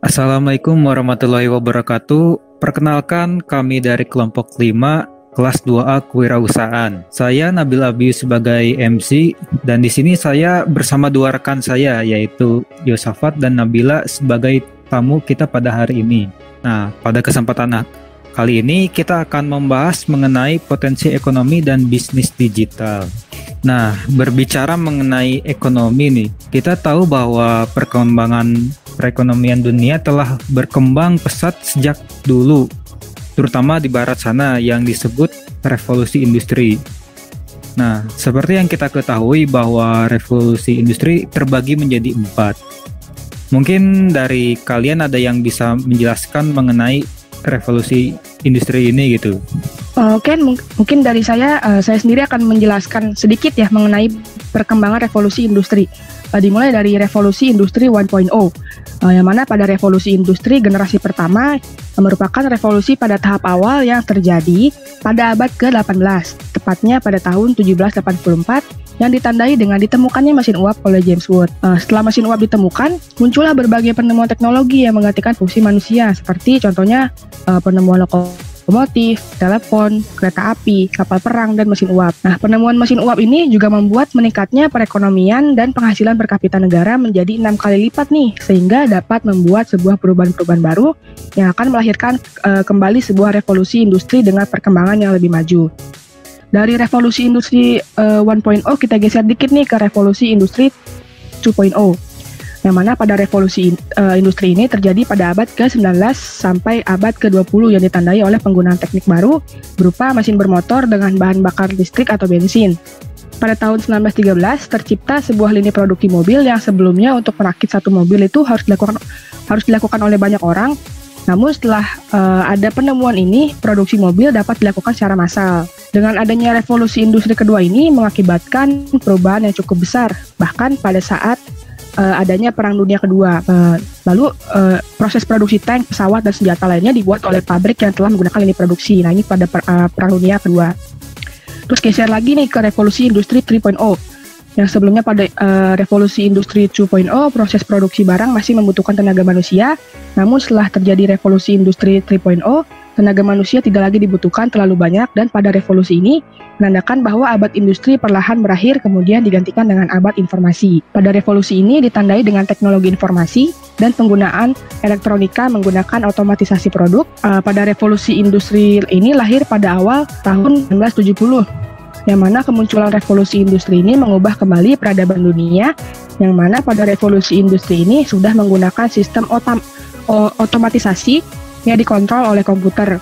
Assalamualaikum warahmatullahi wabarakatuh. Perkenalkan kami dari kelompok 5 kelas 2A Kewirausahaan. Saya Nabil Abi sebagai MC dan di sini saya bersama dua rekan saya yaitu Yosafat dan Nabila sebagai tamu kita pada hari ini. Nah, pada kesempatan kali ini kita akan membahas mengenai potensi ekonomi dan bisnis digital. Nah, berbicara mengenai ekonomi nih, kita tahu bahwa perkembangan perekonomian dunia telah berkembang pesat sejak dulu terutama di barat sana yang disebut revolusi industri. Nah, seperti yang kita ketahui bahwa revolusi industri terbagi menjadi empat. Mungkin dari kalian ada yang bisa menjelaskan mengenai revolusi industri ini gitu. Oke, mungkin dari saya, uh, saya sendiri akan menjelaskan sedikit ya mengenai perkembangan revolusi industri. Uh, dimulai dari revolusi industri 1.0 uh, yang mana pada revolusi industri generasi pertama merupakan revolusi pada tahap awal yang terjadi pada abad ke-18, tepatnya pada tahun 1784 yang ditandai dengan ditemukannya mesin uap oleh James Watt. Uh, setelah mesin uap ditemukan, muncullah berbagai penemuan teknologi yang menggantikan fungsi manusia, seperti contohnya uh, penemuan lokomotif lokomotif, telepon, kereta api, kapal perang, dan mesin uap. Nah, penemuan mesin uap ini juga membuat meningkatnya perekonomian dan penghasilan per kapita negara menjadi enam kali lipat nih, sehingga dapat membuat sebuah perubahan-perubahan baru yang akan melahirkan uh, kembali sebuah revolusi industri dengan perkembangan yang lebih maju. Dari revolusi industri uh, eh, 1.0 kita geser dikit nih ke revolusi industri 2.0 yang mana pada revolusi uh, industri ini terjadi pada abad ke-19 sampai abad ke-20 yang ditandai oleh penggunaan teknik baru berupa mesin bermotor dengan bahan bakar listrik atau bensin. Pada tahun 1913 tercipta sebuah lini produksi mobil yang sebelumnya untuk merakit satu mobil itu harus dilakukan harus dilakukan oleh banyak orang. Namun setelah uh, ada penemuan ini, produksi mobil dapat dilakukan secara massal. Dengan adanya revolusi industri kedua ini mengakibatkan perubahan yang cukup besar. Bahkan pada saat uh, adanya Perang Dunia Kedua. Uh, lalu uh, proses produksi tank, pesawat dan senjata lainnya dibuat oleh pabrik yang telah menggunakan ini produksi. Nah ini pada per, uh, Perang Dunia Kedua. Terus geser lagi nih ke revolusi industri 3.0. Yang sebelumnya pada uh, revolusi industri 2.0 proses produksi barang masih membutuhkan tenaga manusia. Namun setelah terjadi revolusi industri 3.0 tenaga manusia tidak lagi dibutuhkan terlalu banyak dan pada revolusi ini menandakan bahwa abad industri perlahan berakhir kemudian digantikan dengan abad informasi. Pada revolusi ini ditandai dengan teknologi informasi dan penggunaan elektronika menggunakan otomatisasi produk. Uh, pada revolusi industri ini lahir pada awal tahun 1970 yang mana kemunculan revolusi industri ini mengubah kembali peradaban dunia yang mana pada revolusi industri ini sudah menggunakan sistem otom otomatisasi yang dikontrol oleh komputer.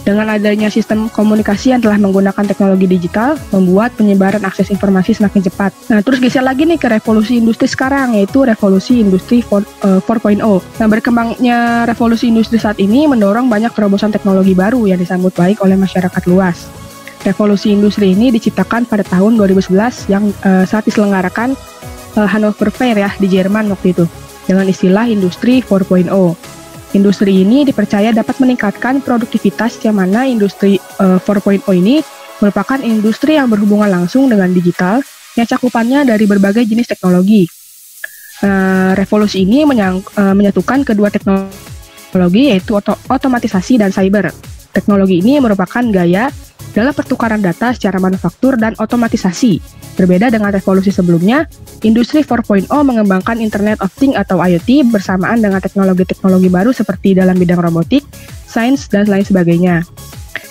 Dengan adanya sistem komunikasi yang telah menggunakan teknologi digital, membuat penyebaran akses informasi semakin cepat. Nah, terus geser lagi nih ke revolusi industri sekarang, yaitu revolusi industri 4.0. Eh, nah, berkembangnya revolusi industri saat ini mendorong banyak terobosan teknologi baru yang disambut baik oleh masyarakat luas. Revolusi industri ini diciptakan pada tahun 2011 yang uh, saat diselenggarakan uh, Hannover Fair ya di Jerman waktu itu dengan istilah industri 4.0. Industri ini dipercaya dapat meningkatkan produktivitas yang mana industri uh, eh, 4.0 ini merupakan industri yang berhubungan langsung dengan digital yang cakupannya dari berbagai jenis teknologi. Uh, revolusi ini menyang, uh, menyatukan kedua teknologi yaitu oto otomatisasi dan cyber. Teknologi ini merupakan gaya dalam pertukaran data secara manufaktur dan otomatisasi Berbeda dengan revolusi sebelumnya, industri 4.0 mengembangkan Internet of Things atau IoT bersamaan dengan teknologi-teknologi baru seperti dalam bidang robotik, sains, dan lain sebagainya.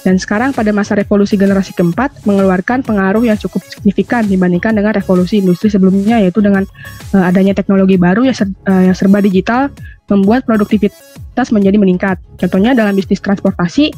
Dan sekarang pada masa revolusi generasi keempat mengeluarkan pengaruh yang cukup signifikan dibandingkan dengan revolusi industri sebelumnya yaitu dengan uh, adanya teknologi baru yang, ser, uh, yang serba digital membuat produktivitas menjadi meningkat. Contohnya dalam bisnis transportasi,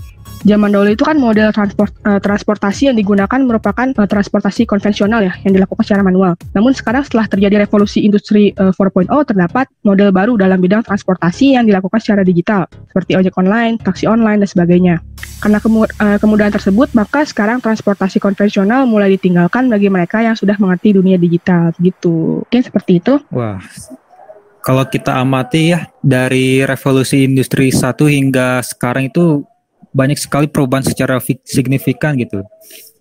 zaman dahulu itu kan model transport uh, transportasi yang digunakan merupakan uh, transportasi konvensional ya yang dilakukan secara manual. Namun sekarang setelah terjadi revolusi industri uh, 4.0 terdapat model baru dalam bidang transportasi yang dilakukan secara digital seperti ojek online, taksi online dan sebagainya. Karena kemu kemudahan tersebut, maka sekarang transportasi konvensional mulai ditinggalkan bagi mereka yang sudah mengerti dunia digital gitu. Mungkin seperti itu. Wah, kalau kita amati ya dari revolusi industri satu hingga sekarang itu banyak sekali perubahan secara signifikan gitu.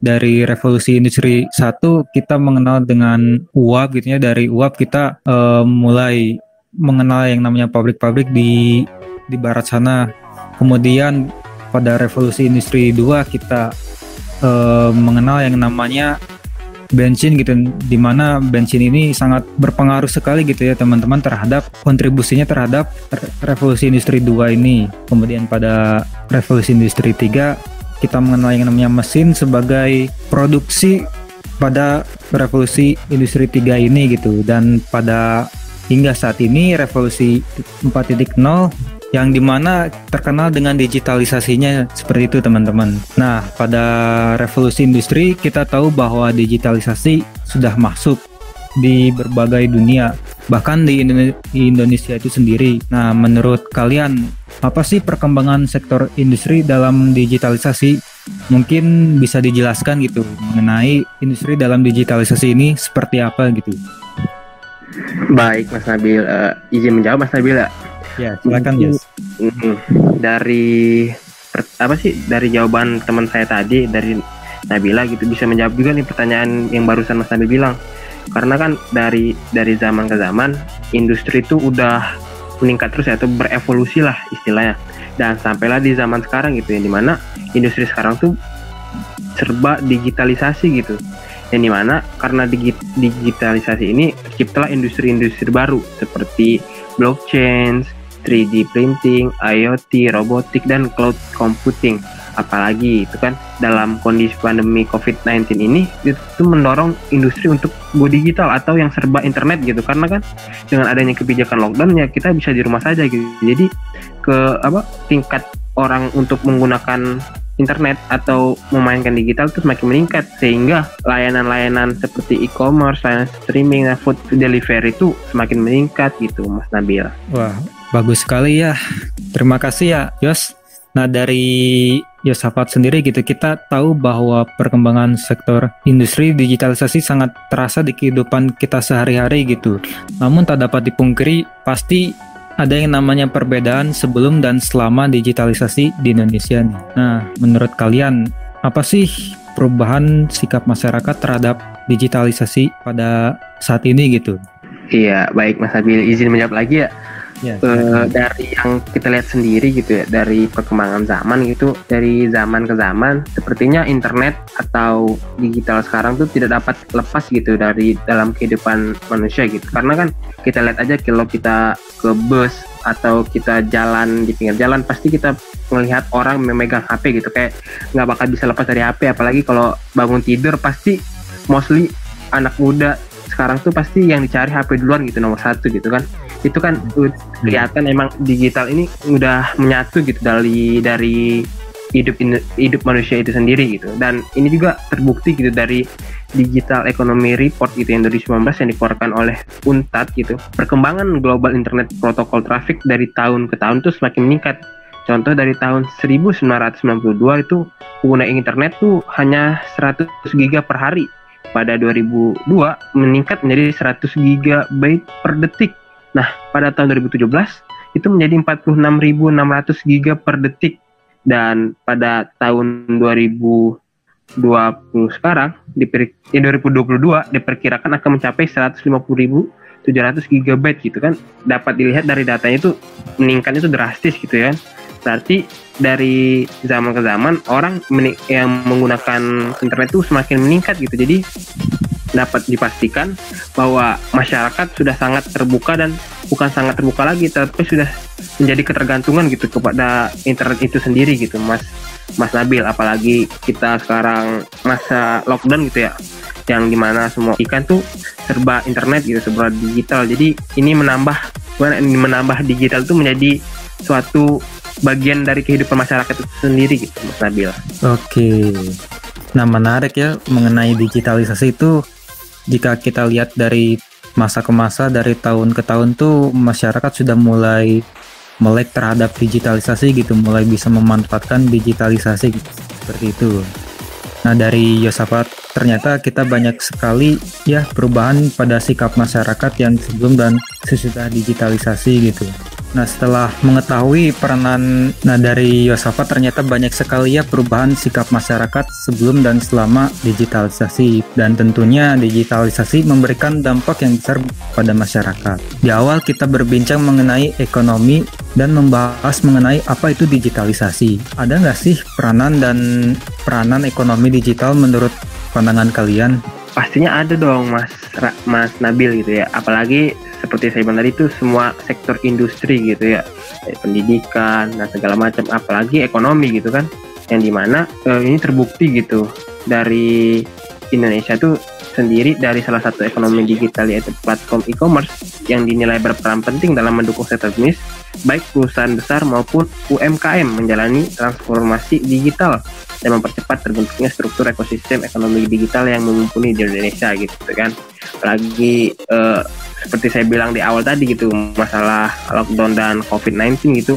Dari revolusi industri satu kita mengenal dengan uap gitu ya. Dari uap kita uh, mulai mengenal yang namanya pabrik-pabrik di di barat sana. Kemudian pada revolusi industri 2 kita uh, mengenal yang namanya bensin gitu di mana bensin ini sangat berpengaruh sekali gitu ya teman-teman terhadap kontribusinya terhadap revolusi industri 2 ini. Kemudian pada revolusi industri 3 kita mengenal yang namanya mesin sebagai produksi pada revolusi industri 3 ini gitu dan pada hingga saat ini revolusi 4.0 yang di mana terkenal dengan digitalisasinya seperti itu teman-teman. Nah pada revolusi industri kita tahu bahwa digitalisasi sudah masuk di berbagai dunia bahkan di Indonesia itu sendiri. Nah menurut kalian apa sih perkembangan sektor industri dalam digitalisasi? Mungkin bisa dijelaskan gitu mengenai industri dalam digitalisasi ini seperti apa gitu. Baik Mas Nabil, uh, izin menjawab Mas Nabil ya. Ya, silakan Yes. Dari apa sih dari jawaban teman saya tadi dari Nabila gitu bisa menjawab juga nih pertanyaan yang barusan Mas Nabil bilang. Karena kan dari dari zaman ke zaman industri itu udah meningkat terus ya atau berevolusi lah istilahnya. Dan sampailah di zaman sekarang gitu ya di mana industri sekarang tuh serba digitalisasi gitu yang di mana karena digitalisasi ini terciptalah industri-industri baru seperti blockchain, 3D printing, IoT, robotik, dan cloud computing. Apalagi itu kan dalam kondisi pandemi COVID-19 ini itu mendorong industri untuk go digital atau yang serba internet gitu karena kan dengan adanya kebijakan lockdown ya kita bisa di rumah saja gitu. Jadi ke apa tingkat orang untuk menggunakan internet atau memainkan digital itu semakin meningkat sehingga layanan-layanan seperti e-commerce, layanan streaming, food delivery itu semakin meningkat gitu Mas Nabil. Wah, Bagus sekali ya. Terima kasih ya, Yos. Nah, dari Yosafat sendiri gitu, kita tahu bahwa perkembangan sektor industri digitalisasi sangat terasa di kehidupan kita sehari-hari gitu. Namun tak dapat dipungkiri, pasti ada yang namanya perbedaan sebelum dan selama digitalisasi di Indonesia nih. Nah, menurut kalian, apa sih perubahan sikap masyarakat terhadap digitalisasi pada saat ini gitu? Iya, baik Mas Abil, izin menjawab lagi ya ya, uh, dari yang kita lihat sendiri gitu ya dari perkembangan zaman gitu dari zaman ke zaman sepertinya internet atau digital sekarang tuh tidak dapat lepas gitu dari dalam kehidupan manusia gitu. Karena kan kita lihat aja kalau kita ke bus atau kita jalan di pinggir jalan pasti kita melihat orang memegang HP gitu. Kayak nggak bakal bisa lepas dari HP apalagi kalau bangun tidur pasti mostly anak muda sekarang tuh pasti yang dicari HP duluan gitu nomor satu gitu kan itu kan kelihatan emang digital ini udah menyatu gitu dari dari hidup hidup manusia itu sendiri gitu. Dan ini juga terbukti gitu dari digital economy report gitu yang 2019 yang dikeluarkan oleh UNTAD gitu. Perkembangan global internet protokol traffic dari tahun ke tahun tuh semakin meningkat. Contoh dari tahun 1992 itu pengguna internet tuh hanya 100 giga per hari. Pada 2002 meningkat menjadi 100 gigabyte per detik Nah, pada tahun 2017 itu menjadi 46.600 giga per detik dan pada tahun 2020 sekarang di eh, 2022 diperkirakan akan mencapai 150.700 gigabyte gitu kan. Dapat dilihat dari datanya itu meningkatnya itu drastis gitu ya. Berarti dari zaman ke zaman orang yang menggunakan internet itu semakin meningkat gitu. Jadi dapat dipastikan bahwa masyarakat sudah sangat terbuka dan bukan sangat terbuka lagi tapi sudah menjadi ketergantungan gitu kepada internet itu sendiri gitu Mas Mas Nabil apalagi kita sekarang masa lockdown gitu ya yang di mana semua ikan tuh serba internet gitu serba digital jadi ini menambah menambah digital itu menjadi suatu bagian dari kehidupan masyarakat itu sendiri gitu Mas Nabil. Oke. Nah menarik ya mengenai digitalisasi itu jika kita lihat dari masa ke masa dari tahun ke tahun tuh masyarakat sudah mulai melek terhadap digitalisasi gitu mulai bisa memanfaatkan digitalisasi gitu. seperti itu nah dari Yosafat ternyata kita banyak sekali ya perubahan pada sikap masyarakat yang sebelum dan sesudah digitalisasi gitu Nah setelah mengetahui peranan nah dari Yosafat ternyata banyak sekali ya perubahan sikap masyarakat sebelum dan selama digitalisasi dan tentunya digitalisasi memberikan dampak yang besar pada masyarakat. Di awal kita berbincang mengenai ekonomi dan membahas mengenai apa itu digitalisasi. Ada nggak sih peranan dan peranan ekonomi digital menurut pandangan kalian? Pastinya ada dong Mas Mas Nabil gitu ya. Apalagi seperti saya bilang tadi itu semua sektor industri gitu ya. Pendidikan dan segala macam. Apalagi ekonomi gitu kan. Yang di mana uh, ini terbukti gitu. Dari Indonesia tuh sendiri dari salah satu ekonomi digital yaitu platform e-commerce yang dinilai berperan penting dalam mendukung sektor bisnis baik perusahaan besar maupun UMKM menjalani transformasi digital dan mempercepat terbentuknya struktur ekosistem ekonomi digital yang mumpuni di Indonesia gitu kan. Apalagi uh, seperti saya bilang di awal tadi gitu masalah lockdown dan COVID-19 gitu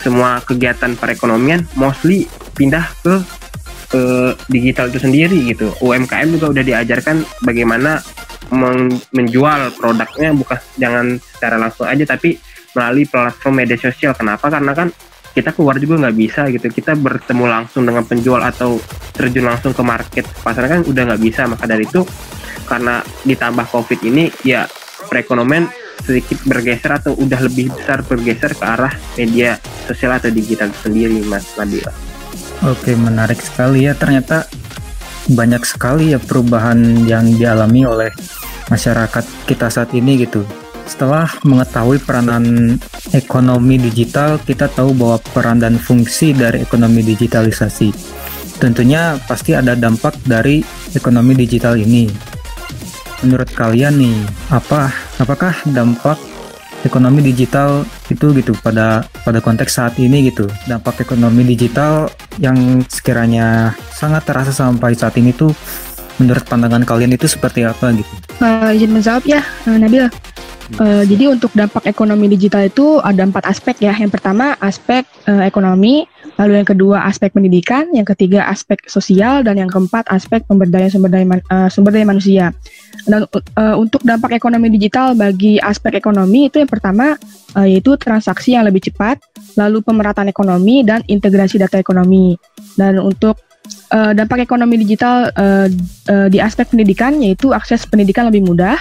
semua kegiatan perekonomian mostly pindah ke uh, digital itu sendiri gitu. UMKM juga udah diajarkan bagaimana menjual produknya bukan jangan secara langsung aja tapi melalui platform media sosial. Kenapa? Karena kan kita keluar juga nggak bisa gitu. Kita bertemu langsung dengan penjual atau terjun langsung ke market pasar kan udah nggak bisa. Maka dari itu karena ditambah COVID ini ya perekonomian sedikit bergeser atau udah lebih besar bergeser ke arah media sosial atau digital sendiri Mas Nabila. Oke menarik sekali ya ternyata banyak sekali ya perubahan yang dialami oleh masyarakat kita saat ini gitu setelah mengetahui peranan ekonomi digital, kita tahu bahwa peran dan fungsi dari ekonomi digitalisasi. Tentunya pasti ada dampak dari ekonomi digital ini. Menurut kalian nih, apa apakah dampak ekonomi digital itu gitu pada pada konteks saat ini gitu dampak ekonomi digital yang sekiranya sangat terasa sampai saat ini tuh menurut pandangan kalian itu seperti apa gitu? Uh, izin menjawab ya, uh, Nabil. Uh, jadi untuk dampak ekonomi digital itu ada empat aspek ya. Yang pertama aspek uh, ekonomi, lalu yang kedua aspek pendidikan, yang ketiga aspek sosial, dan yang keempat aspek pemberdayaan sumber daya, man, uh, sumber daya manusia. Dan uh, untuk dampak ekonomi digital bagi aspek ekonomi itu yang pertama uh, yaitu transaksi yang lebih cepat, lalu pemerataan ekonomi dan integrasi data ekonomi. Dan untuk uh, dampak ekonomi digital uh, uh, di aspek pendidikan yaitu akses pendidikan lebih mudah,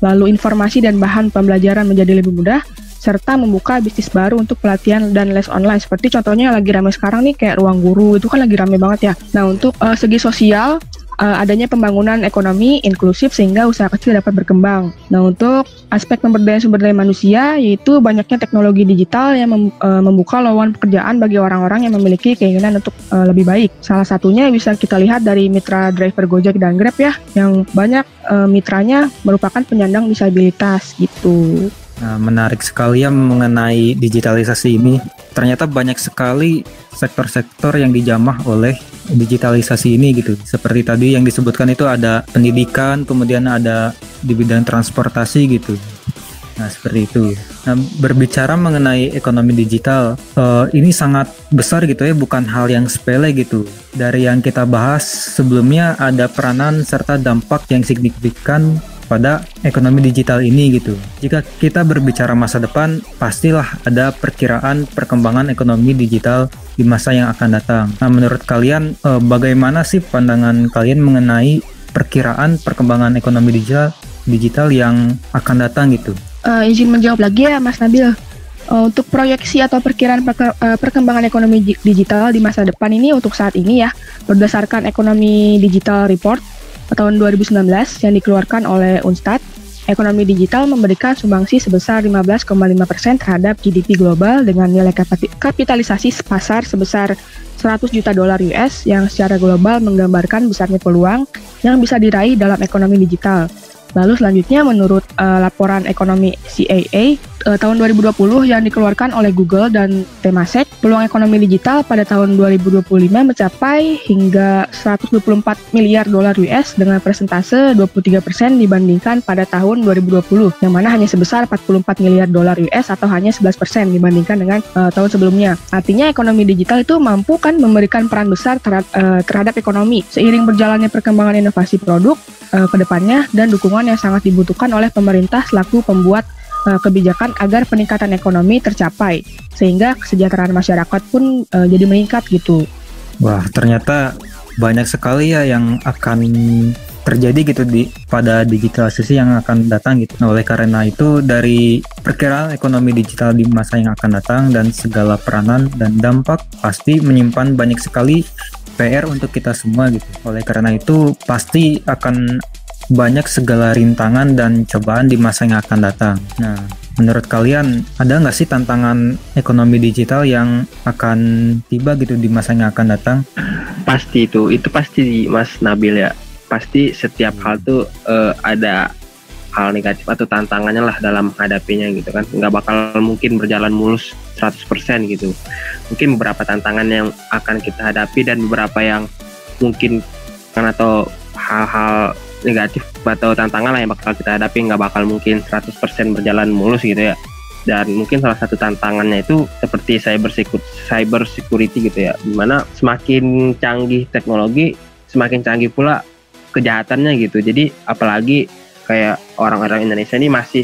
lalu informasi dan bahan pembelajaran menjadi lebih mudah, serta membuka bisnis baru untuk pelatihan dan les online. Seperti contohnya lagi ramai sekarang nih kayak ruang guru itu kan lagi ramai banget ya. Nah untuk uh, segi sosial uh, adanya pembangunan ekonomi inklusif sehingga usaha kecil dapat berkembang. Nah, untuk aspek pemberdayaan sumber daya manusia yaitu banyaknya teknologi digital yang mem, uh, membuka lowongan pekerjaan bagi orang-orang yang memiliki keinginan untuk uh, lebih baik. Salah satunya bisa kita lihat dari mitra driver Gojek dan Grab ya, yang banyak uh, mitranya merupakan penyandang disabilitas gitu. Nah, menarik sekali ya mengenai digitalisasi ini. Ternyata banyak sekali sektor-sektor yang dijamah oleh digitalisasi ini gitu. Seperti tadi yang disebutkan itu ada pendidikan, kemudian ada di bidang transportasi gitu. Nah, seperti itu. Nah, berbicara mengenai ekonomi digital, uh, ini sangat besar gitu ya, bukan hal yang sepele gitu. Dari yang kita bahas sebelumnya ada peranan serta dampak yang signifikan pada ekonomi digital ini gitu. Jika kita berbicara masa depan, pastilah ada perkiraan perkembangan ekonomi digital di masa yang akan datang. Nah, menurut kalian eh, bagaimana sih pandangan kalian mengenai perkiraan perkembangan ekonomi digital digital yang akan datang gitu? Uh, izin menjawab lagi ya, Mas Nabil. Uh, untuk proyeksi atau perkiraan perke perkembangan ekonomi digital di masa depan ini untuk saat ini ya, berdasarkan ekonomi digital report tahun 2019 yang dikeluarkan oleh Unstad, ekonomi digital memberikan sumbangsi sebesar 15,5 persen terhadap GDP global dengan nilai kapitalisasi pasar sebesar 100 juta dolar US yang secara global menggambarkan besarnya peluang yang bisa diraih dalam ekonomi digital. Lalu selanjutnya menurut uh, laporan ekonomi CAA uh, tahun 2020 yang dikeluarkan oleh Google dan Temasek, peluang ekonomi digital pada tahun 2025 mencapai hingga 124 miliar dolar US dengan persentase 23% dibandingkan pada tahun 2020 yang mana hanya sebesar 44 miliar dolar US atau hanya 11% dibandingkan dengan uh, tahun sebelumnya. Artinya ekonomi digital itu mampu kan memberikan peran besar terhadap, uh, terhadap ekonomi seiring berjalannya perkembangan inovasi produk uh, ke depannya dan dukungan yang sangat dibutuhkan oleh pemerintah selaku pembuat uh, kebijakan agar peningkatan ekonomi tercapai sehingga kesejahteraan masyarakat pun uh, jadi meningkat gitu. Wah, ternyata banyak sekali ya yang akan terjadi gitu di pada digitalisasi yang akan datang gitu. Nah, oleh karena itu dari perkiraan ekonomi digital di masa yang akan datang dan segala peranan dan dampak pasti menyimpan banyak sekali PR untuk kita semua gitu. Oleh karena itu pasti akan banyak segala rintangan dan cobaan di masa yang akan datang. Nah, menurut kalian ada nggak sih tantangan ekonomi digital yang akan tiba gitu di masa yang akan datang? Pasti itu, itu pasti Mas Nabil ya. Pasti setiap hal tuh uh, ada hal negatif atau tantangannya lah dalam menghadapinya gitu kan. Nggak bakal mungkin berjalan mulus 100% gitu. Mungkin beberapa tantangan yang akan kita hadapi dan beberapa yang mungkin kan atau hal-hal negatif atau tantangan lah yang bakal kita hadapi nggak bakal mungkin 100% berjalan mulus gitu ya. Dan mungkin salah satu tantangannya itu seperti cyber security, cyber security gitu ya di mana semakin canggih teknologi semakin canggih pula kejahatannya gitu. Jadi apalagi kayak orang-orang Indonesia ini masih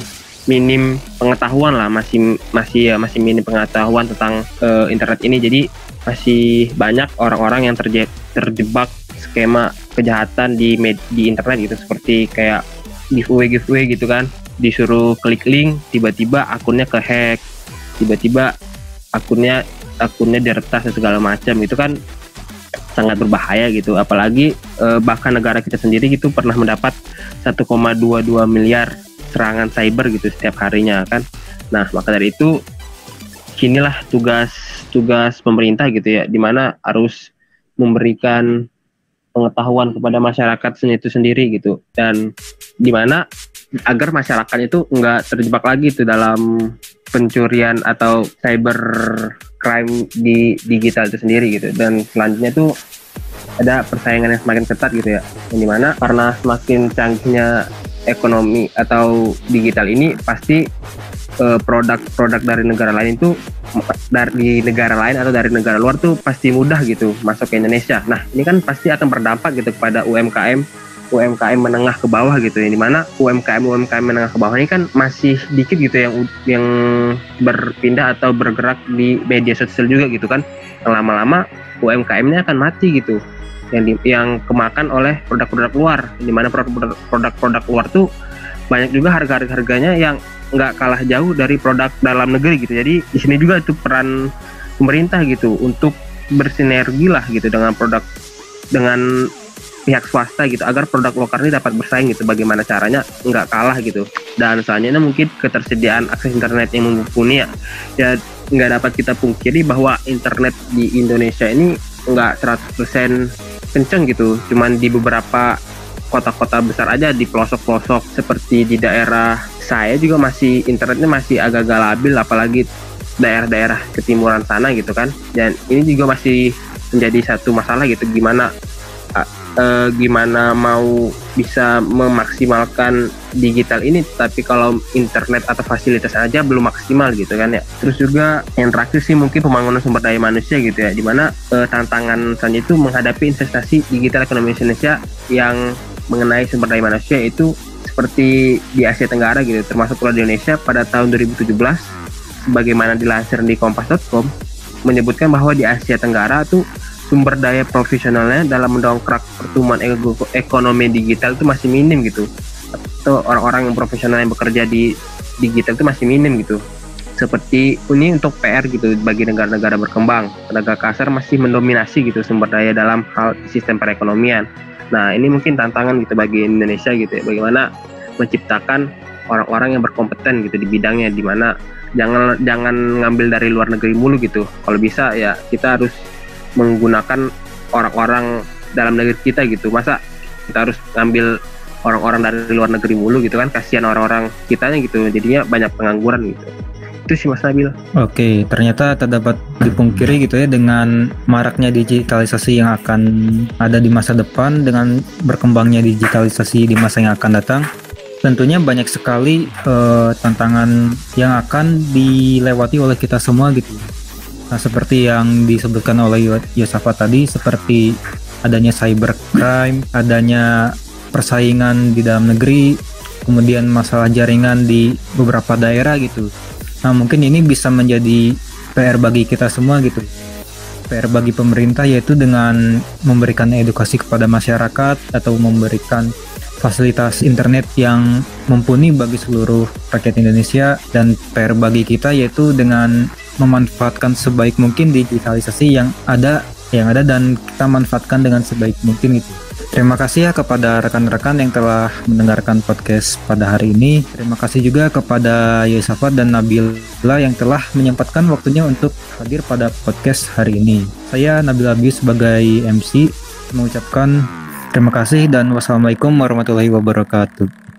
minim pengetahuan lah masih masih ya masih minim pengetahuan tentang uh, internet ini. Jadi masih banyak orang-orang yang terje, terjebak skema kejahatan di med, di internet gitu seperti kayak giveaway giveaway gitu kan. Disuruh klik link tiba-tiba akunnya ke hack tiba-tiba akunnya akunnya diretas segala macam. Itu kan sangat berbahaya gitu. Apalagi eh, bahkan negara kita sendiri gitu pernah mendapat 1,22 miliar serangan cyber gitu setiap harinya kan. Nah maka dari itu kinilah tugas tugas pemerintah gitu ya di mana harus memberikan pengetahuan kepada masyarakat itu sendiri gitu. Dan di mana agar masyarakat itu nggak terjebak lagi tuh dalam pencurian atau cyber crime di digital itu sendiri gitu. Dan selanjutnya tuh ada persaingan yang semakin ketat gitu ya. Yang di mana karena semakin canggihnya ekonomi atau digital ini pasti produk-produk uh, dari negara lain itu dari negara lain atau dari negara luar tuh pasti mudah gitu masuk ke Indonesia. Nah ini kan pasti akan berdampak gitu kepada UMKM UMKM menengah ke bawah gitu ya di mana UMKM UMKM menengah ke bawah ini kan masih dikit gitu yang yang berpindah atau bergerak di media sosial juga gitu kan. Yang lama-lama UMKM-nya akan mati gitu yang di, yang kemakan oleh produk-produk luar. Di mana produk-produk luar tuh banyak juga harga-harganya yang nggak kalah jauh dari produk dalam negeri gitu. Jadi di sini juga itu peran pemerintah gitu untuk bersinergi lah gitu dengan produk dengan pihak swasta gitu agar produk lokal ini dapat bersaing gitu bagaimana caranya nggak kalah gitu. Dan selanjutnya mungkin ketersediaan akses internet yang mumpuni ya. Ya nggak dapat kita pungkiri bahwa internet di Indonesia ini nggak 100% kenceng gitu. Cuman di beberapa kota-kota besar aja di pelosok-pelosok seperti di daerah saya juga masih internetnya masih agak-agak apalagi daerah-daerah ketimuran sana gitu kan. Dan ini juga masih menjadi satu masalah gitu gimana uh, gimana mau bisa memaksimalkan digital ini tapi kalau internet atau fasilitas aja belum maksimal gitu kan ya. Terus juga yang terakhir sih mungkin pembangunan sumber daya manusia gitu ya di mana uh, tantangan selanjutnya itu menghadapi investasi digital ekonomi Indonesia yang mengenai sumber daya manusia itu seperti di Asia Tenggara gitu termasuk Pulau Indonesia pada tahun 2017 sebagaimana dilansir di kompas.com menyebutkan bahwa di Asia Tenggara tuh sumber daya profesionalnya dalam mendongkrak pertumbuhan ekonomi digital itu masih minim gitu. Atau orang-orang yang profesional yang bekerja di digital itu masih minim gitu. Seperti ini untuk PR gitu bagi negara-negara berkembang. Tenaga kasar masih mendominasi gitu sumber daya dalam hal sistem perekonomian nah ini mungkin tantangan gitu bagi Indonesia gitu ya. Bagaimana menciptakan orang-orang yang berkompeten gitu di bidangnya di mana jangan jangan ngambil dari luar negeri mulu gitu. Kalau bisa ya kita harus menggunakan orang-orang dalam negeri kita gitu. Masa kita harus ngambil orang-orang dari luar negeri mulu gitu kan? Kasihan orang-orang kitanya gitu. Jadinya banyak pengangguran gitu itu sih Mas Nabil. Oke, ternyata tak dapat dipungkiri gitu ya dengan maraknya digitalisasi yang akan ada di masa depan dengan berkembangnya digitalisasi di masa yang akan datang. Tentunya banyak sekali uh, tantangan yang akan dilewati oleh kita semua gitu Nah, seperti yang disebutkan oleh Yosafat tadi, seperti adanya cybercrime, adanya persaingan di dalam negeri, kemudian masalah jaringan di beberapa daerah gitu. Nah mungkin ini bisa menjadi PR bagi kita semua gitu. PR bagi pemerintah yaitu dengan memberikan edukasi kepada masyarakat atau memberikan fasilitas internet yang mumpuni bagi seluruh rakyat Indonesia dan PR bagi kita yaitu dengan memanfaatkan sebaik mungkin digitalisasi yang ada yang ada dan kita manfaatkan dengan sebaik mungkin gitu. Terima kasih ya kepada rekan-rekan yang telah mendengarkan podcast pada hari ini. Terima kasih juga kepada Yosafat dan Nabila yang telah menyempatkan waktunya untuk hadir pada podcast hari ini. Saya Nabil Abius sebagai MC mengucapkan terima kasih dan wassalamualaikum warahmatullahi wabarakatuh.